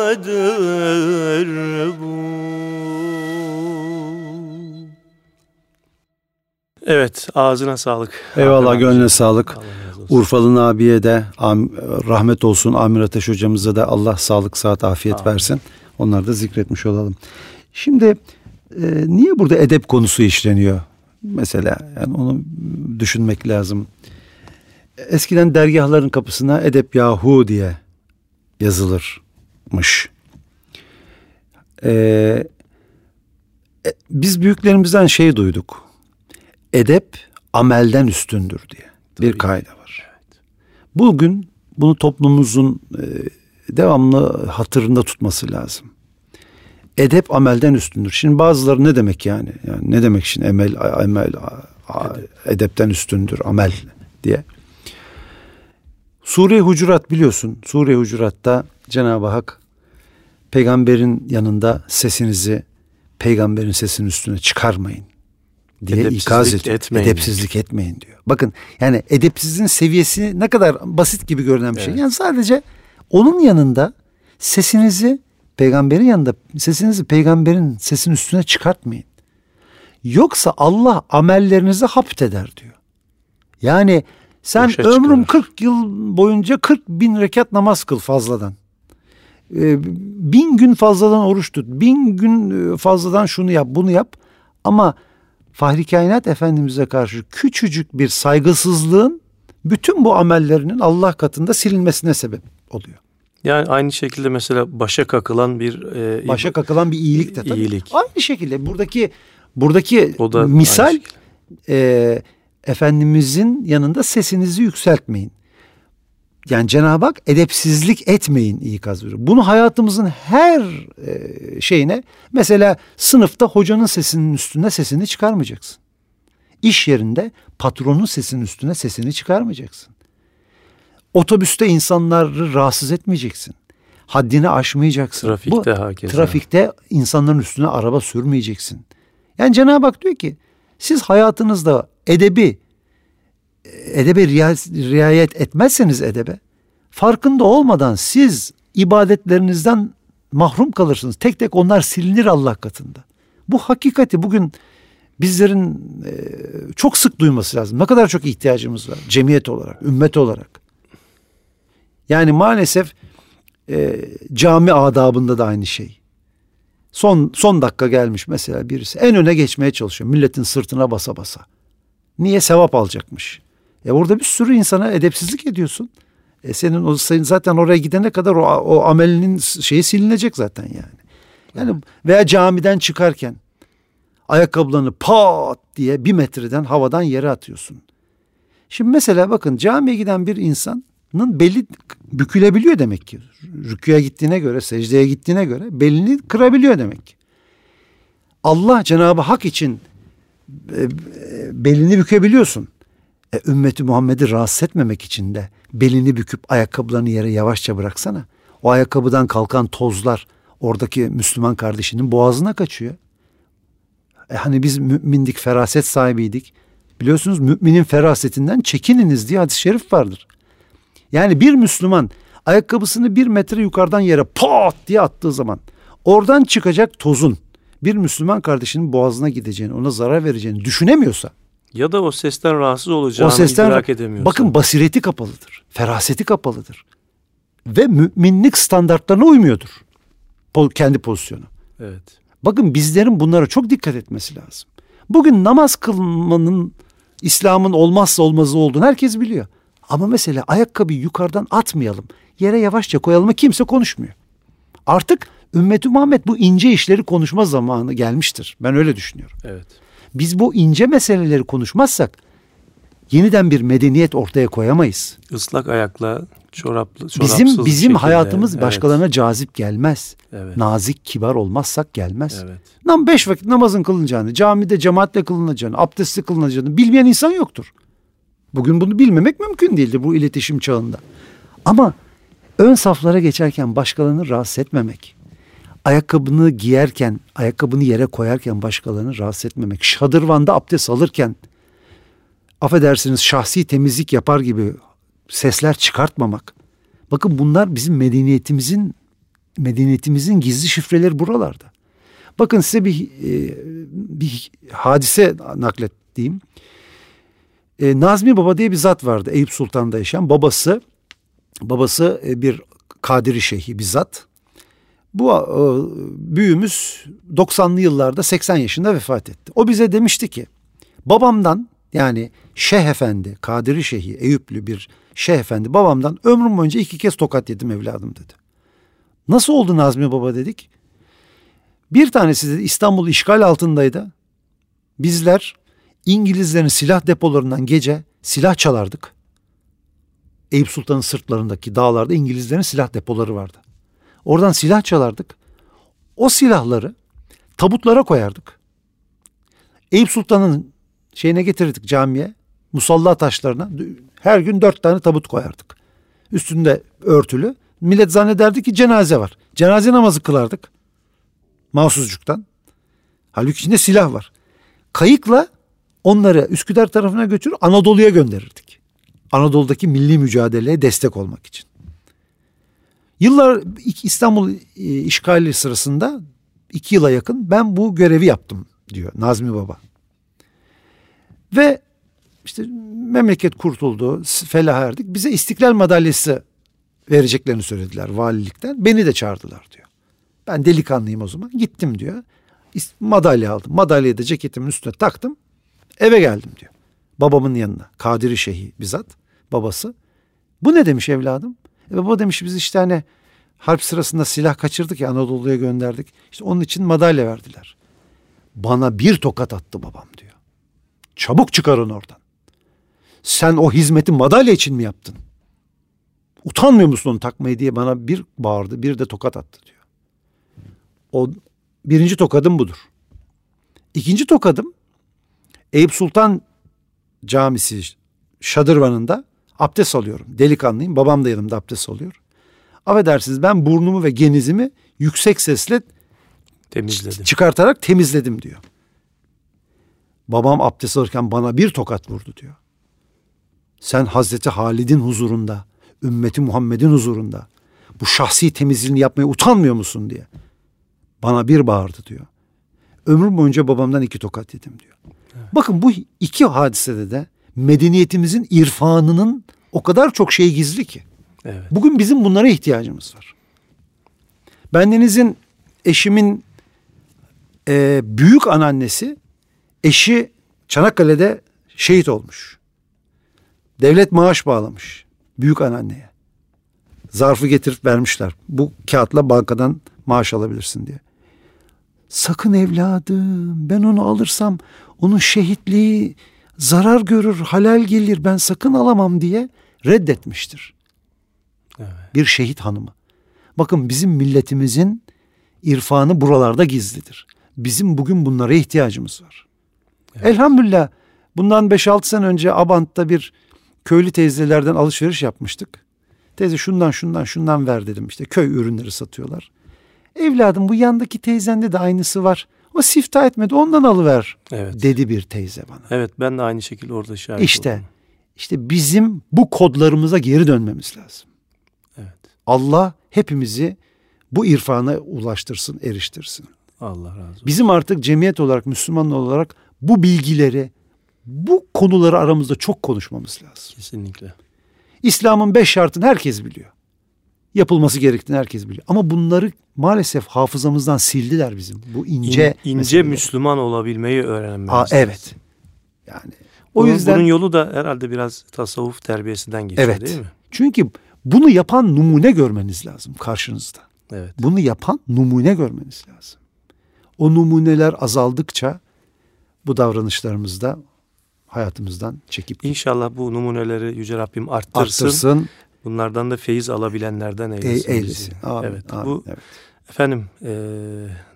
biyadır bu. Evet ağzına sağlık. Eyvallah gönlüne sağlık. Urfalı abiye de rahmet olsun. Amir Ateş hocamıza da Allah sağlık, saat, afiyet Amin. versin. Onları da zikretmiş olalım. Şimdi e, niye burada edep konusu işleniyor? Mesela yani onu düşünmek lazım. Eskiden dergahların kapısına edep yahu diye yazılırmış. Ee, e, biz büyüklerimizden şey duyduk. Edep amelden üstündür diye Tabii. bir kaide var. Evet. Bugün bunu toplumumuzun e, devamlı hatırında tutması lazım. Edep amelden üstündür. Şimdi bazıları ne demek yani? Yani ne demek şimdi emel emel edep. edepten üstündür amel diye. Sure-i Hucurat biliyorsun. Sure-i Hucurat'ta Cenab-ı Hak peygamberin yanında sesinizi peygamberin sesinin üstüne çıkarmayın diye Edepsizlik ikaz ediyor. etmeyin. Edepsizlik etmeyin diyor. Bakın yani edepsizliğin seviyesi ne kadar basit gibi görünen bir şey. Evet. Yani sadece onun yanında sesinizi peygamberin yanında sesinizi peygamberin sesinin üstüne çıkartmayın. Yoksa Allah amellerinizi hapt eder diyor. Yani sen Boşa ömrüm çıkarır. 40 yıl boyunca 40 bin rekat namaz kıl fazladan. Ee, bin gün fazladan oruç tut. Bin gün e, fazladan şunu yap bunu yap. Ama Fahri Kainat Efendimiz'e karşı küçücük bir saygısızlığın bütün bu amellerinin Allah katında silinmesine sebep oluyor. Yani aynı şekilde mesela başa kakılan bir e, Başa kakılan bir iyilik de tabii. İyilik. Aynı şekilde buradaki buradaki o da misal e, Efendimizin yanında sesinizi yükseltmeyin. Yani Cenab-ı Hak edepsizlik etmeyin ikaz veriyor. Bunu hayatımızın her e, şeyine mesela sınıfta hocanın sesinin üstüne sesini çıkarmayacaksın. İş yerinde patronun sesinin üstüne sesini çıkarmayacaksın. Otobüste insanları rahatsız etmeyeceksin. Haddini aşmayacaksın. Trafikte Bu, hakeza. Trafikte insanların üstüne araba sürmeyeceksin. Yani Cenab-ı Hak diyor ki siz hayatınızda edebi edebe riayet etmezseniz edebe farkında olmadan siz ibadetlerinizden mahrum kalırsınız. Tek tek onlar silinir Allah katında. Bu hakikati bugün bizlerin e, çok sık duyması lazım. Ne kadar çok ihtiyacımız var cemiyet olarak, ümmet olarak. Yani maalesef e, cami adabında da aynı şey. Son son dakika gelmiş mesela birisi en öne geçmeye çalışıyor. Milletin sırtına basa basa. Niye sevap alacakmış? E orada bir sürü insana edepsizlik ediyorsun. E senin o senin zaten oraya gidene kadar o, o amelinin şeyi silinecek zaten yani. Yani veya camiden çıkarken ayakkabılarını pat diye bir metreden havadan yere atıyorsun. Şimdi mesela bakın camiye giden bir insanın beli bükülebiliyor demek ki. Rüküye gittiğine göre, secdeye gittiğine göre belini kırabiliyor demek ki. Allah Cenab-ı Hak için belini bükebiliyorsun. E, ümmeti Muhammed'i rahatsız etmemek için de belini büküp ayakkabılarını yere yavaşça bıraksana. O ayakkabıdan kalkan tozlar oradaki Müslüman kardeşinin boğazına kaçıyor. E hani biz mümindik, feraset sahibiydik. Biliyorsunuz müminin ferasetinden çekininiz diye hadis-i şerif vardır. Yani bir Müslüman ayakkabısını bir metre yukarıdan yere pat diye attığı zaman oradan çıkacak tozun bir Müslüman kardeşinin boğazına gideceğini, ona zarar vereceğini düşünemiyorsa Ya da o sesten rahatsız olacağını o sesten idrak edemiyorsa. bakın basireti kapalıdır. Feraseti kapalıdır. Ve müminlik standartlarına uymuyordur. Kendi pozisyonu. Evet. Bakın bizlerin bunlara çok dikkat etmesi lazım. Bugün namaz kılmanın İslam'ın olmazsa olmazı olduğunu herkes biliyor. Ama mesela ayakkabıyı yukarıdan atmayalım. Yere yavaşça koyalım kimse konuşmuyor. Artık ümmeti Muhammed bu ince işleri konuşma zamanı gelmiştir. Ben öyle düşünüyorum. Evet. Biz bu ince meseleleri konuşmazsak yeniden bir medeniyet ortaya koyamayız. Islak ayakla çoraplı çorapsız Bizim bizim şekilde, hayatımız evet, başkalarına cazip gelmez. Evet. Nazik, kibar olmazsak gelmez. Evet. Nam beş vakit namazın kılınacağını, camide cemaatle kılınacağını, abdestli kılınacağını bilmeyen insan yoktur. Bugün bunu bilmemek mümkün değildir bu iletişim çağında. Ama ön saflara geçerken başkalarını rahatsız etmemek, ayakkabını giyerken, ayakkabını yere koyarken başkalarını rahatsız etmemek, şadırvanda abdest alırken, affedersiniz şahsi temizlik yapar gibi sesler çıkartmamak. Bakın bunlar bizim medeniyetimizin medeniyetimizin gizli şifreleri buralarda. Bakın size bir e, bir hadise naklettiğim. E, Nazmi Baba diye bir zat vardı Eyüp Sultan'da yaşayan. Babası babası e, bir Kadiri Şeyhi bir zat. Bu e, büyüğümüz 90'lı yıllarda 80 yaşında vefat etti. O bize demişti ki babamdan yani Şeyh Efendi, Kadiri Şeyhi, Eyüplü bir Şeyh Efendi babamdan ömrüm boyunca iki kez tokat yedim evladım dedi. Nasıl oldu Nazmi Baba dedik. Bir tanesi dedi İstanbul işgal altındaydı. Bizler İngilizlerin silah depolarından gece silah çalardık. Eyüp Sultan'ın sırtlarındaki dağlarda İngilizlerin silah depoları vardı. Oradan silah çalardık. O silahları tabutlara koyardık. Eyüp Sultan'ın şeyine getirirdik camiye. Musalla taşlarına her gün dört tane tabut koyardık. Üstünde örtülü. Millet zannederdi ki cenaze var. Cenaze namazı kılardık. Mahsuzcuktan. Halbuki içinde silah var. Kayıkla onları Üsküdar tarafına götürür Anadolu'ya gönderirdik. Anadolu'daki milli mücadeleye destek olmak için. Yıllar İstanbul e, işgali sırasında iki yıla yakın ben bu görevi yaptım diyor Nazmi Baba. Ve işte memleket kurtuldu, felah erdik. Bize istiklal madalyası vereceklerini söylediler valilikten. Beni de çağırdılar diyor. Ben delikanlıyım o zaman. Gittim diyor. Madalya aldım. Madalyayı da ceketimin üstüne taktım. Eve geldim diyor. Babamın yanına. Kadiri Şeyhi bizzat babası. Bu ne demiş evladım? E baba demiş biz işte hani harp sırasında silah kaçırdık ya Anadolu'ya gönderdik. İşte onun için madalya verdiler. Bana bir tokat attı babam diyor. Çabuk çıkarın oradan. Sen o hizmeti madalya için mi yaptın? Utanmıyor musun onu takmayı diye bana bir bağırdı bir de tokat attı diyor. O birinci tokadım budur. İkinci tokadım Eyüp Sultan Camisi şadırvanında abdest alıyorum. Delikanlıyım. Babam da yanımda abdest alıyor. Affedersiniz ben burnumu ve genizimi yüksek sesle temizledim. çıkartarak temizledim diyor. Babam abdest alırken bana bir tokat vurdu diyor. Sen Hazreti Halid'in huzurunda, ümmeti Muhammed'in huzurunda bu şahsi temizliğini yapmaya utanmıyor musun diye. Bana bir bağırdı diyor. Ömrüm boyunca babamdan iki tokat yedim diyor. Evet. Bakın bu iki hadisede de medeniyetimizin irfanının o kadar çok şey gizli ki. Evet. Bugün bizim bunlara ihtiyacımız var. Bendenizin eşimin e, büyük anneannesi eşi Çanakkale'de şehit olmuş. Devlet maaş bağlamış büyük anneanneye. Zarfı getirip vermişler. Bu kağıtla bankadan maaş alabilirsin diye. Sakın evladım ben onu alırsam onun şehitliği zarar görür, halal gelir ben sakın alamam diye reddetmiştir. Evet. Bir şehit hanımı. Bakın bizim milletimizin irfanı buralarda gizlidir. Bizim bugün bunlara ihtiyacımız var. Evet. Elhamdülillah bundan 5-6 sene önce Abant'ta bir köylü teyzelerden alışveriş yapmıştık. Teyze şundan şundan şundan ver dedim işte köy ürünleri satıyorlar. Evladım bu yandaki teyzende de aynısı var. O sifta etmedi ondan alıver evet. dedi bir teyze bana. Evet ben de aynı şekilde orada şahit İşte oldum. işte bizim bu kodlarımıza geri dönmemiz lazım. Evet. Allah hepimizi bu irfana ulaştırsın, eriştirsin. Allah razı olsun. Bizim artık cemiyet olarak, Müslüman olarak bu bilgileri, bu konuları aramızda çok konuşmamız lazım. Kesinlikle. İslam'ın beş şartını herkes biliyor yapılması gerektiğini herkes biliyor. Ama bunları maalesef hafızamızdan sildiler bizim. Bu ince İn, ince Müslüman olabilmeyi öğrenmemiz. Aa, evet. Yani o bunun, yüzden bunun yolu da herhalde biraz tasavvuf terbiyesinden geçiyor evet. değil mi? Çünkü bunu yapan numune görmeniz lazım karşınızda. Evet. Bunu yapan numune görmeniz lazım. O numuneler azaldıkça bu davranışlarımızda hayatımızdan çekip İnşallah bu numuneleri Yüce Rabbim arttırsın. arttırsın Bunlardan da feyiz alabilenlerden eylesin. E, eylesin. Amin, evet. Amin, bu evet. efendim e,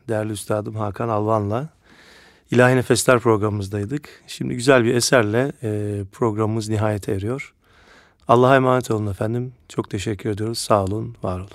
değerli üstadım Hakan Alvan'la İlahi Nefesler programımızdaydık. Şimdi güzel bir eserle e, programımız nihayete eriyor. Allah'a emanet olun efendim. Çok teşekkür ediyoruz. Sağ olun, var olun.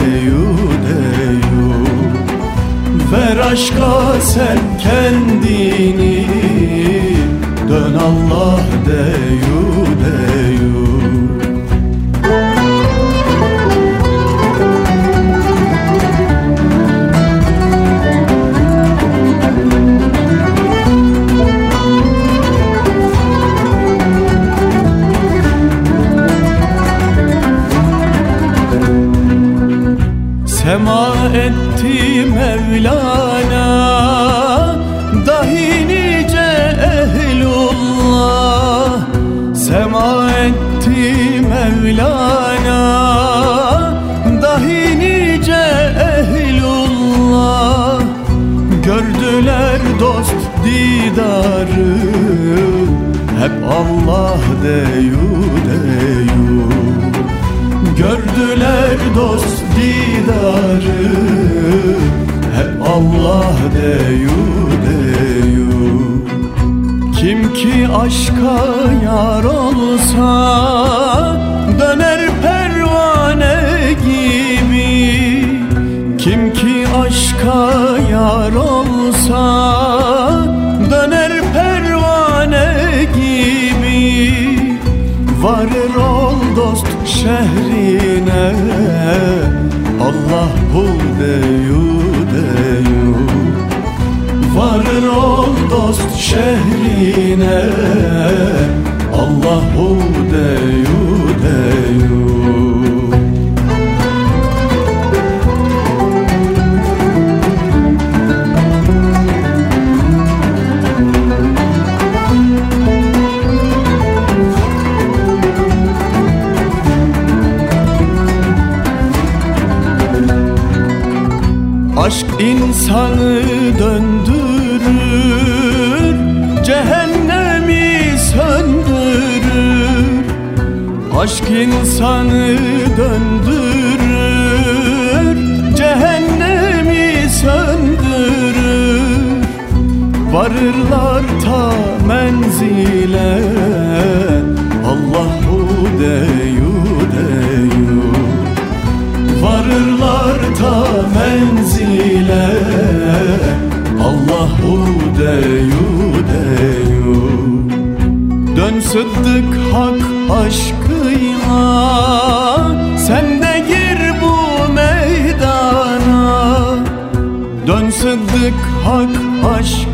Deyu deyu. Ver aşka sen kendini. Dön Allah deyu deyu Allah deyu deyu. Gördüler dost didarı Hep Allah deyu deyu. Kim ki aşka yar olsa Döner pervane gibi. Kim ki aşka yar olsa Varır ol dost şehrine Allah bul deyu deyu. Varır ol dost şehrine Allah bul deyu deyu Aşk insanı döndürür Cehennemi söndürür. Aşk insanı döndürür Cehennemi söndürür. Varırlar ta menzile Allahu deyu deyu. Varırlar ta menzile Allahu deyu deyu. Dön sıddık hak aşkıyla Sen de gir bu meydana. Dön sıddık hak aşkıyla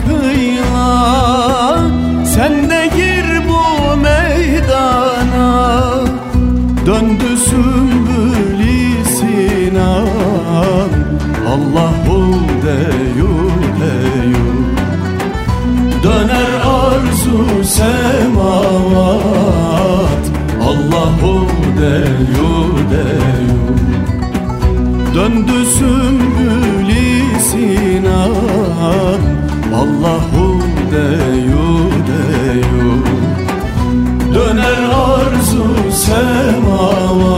semavat Allahu deyu deyu. Döndü sümbülü sina. Allahu deyu deyu. Döner arzu semavat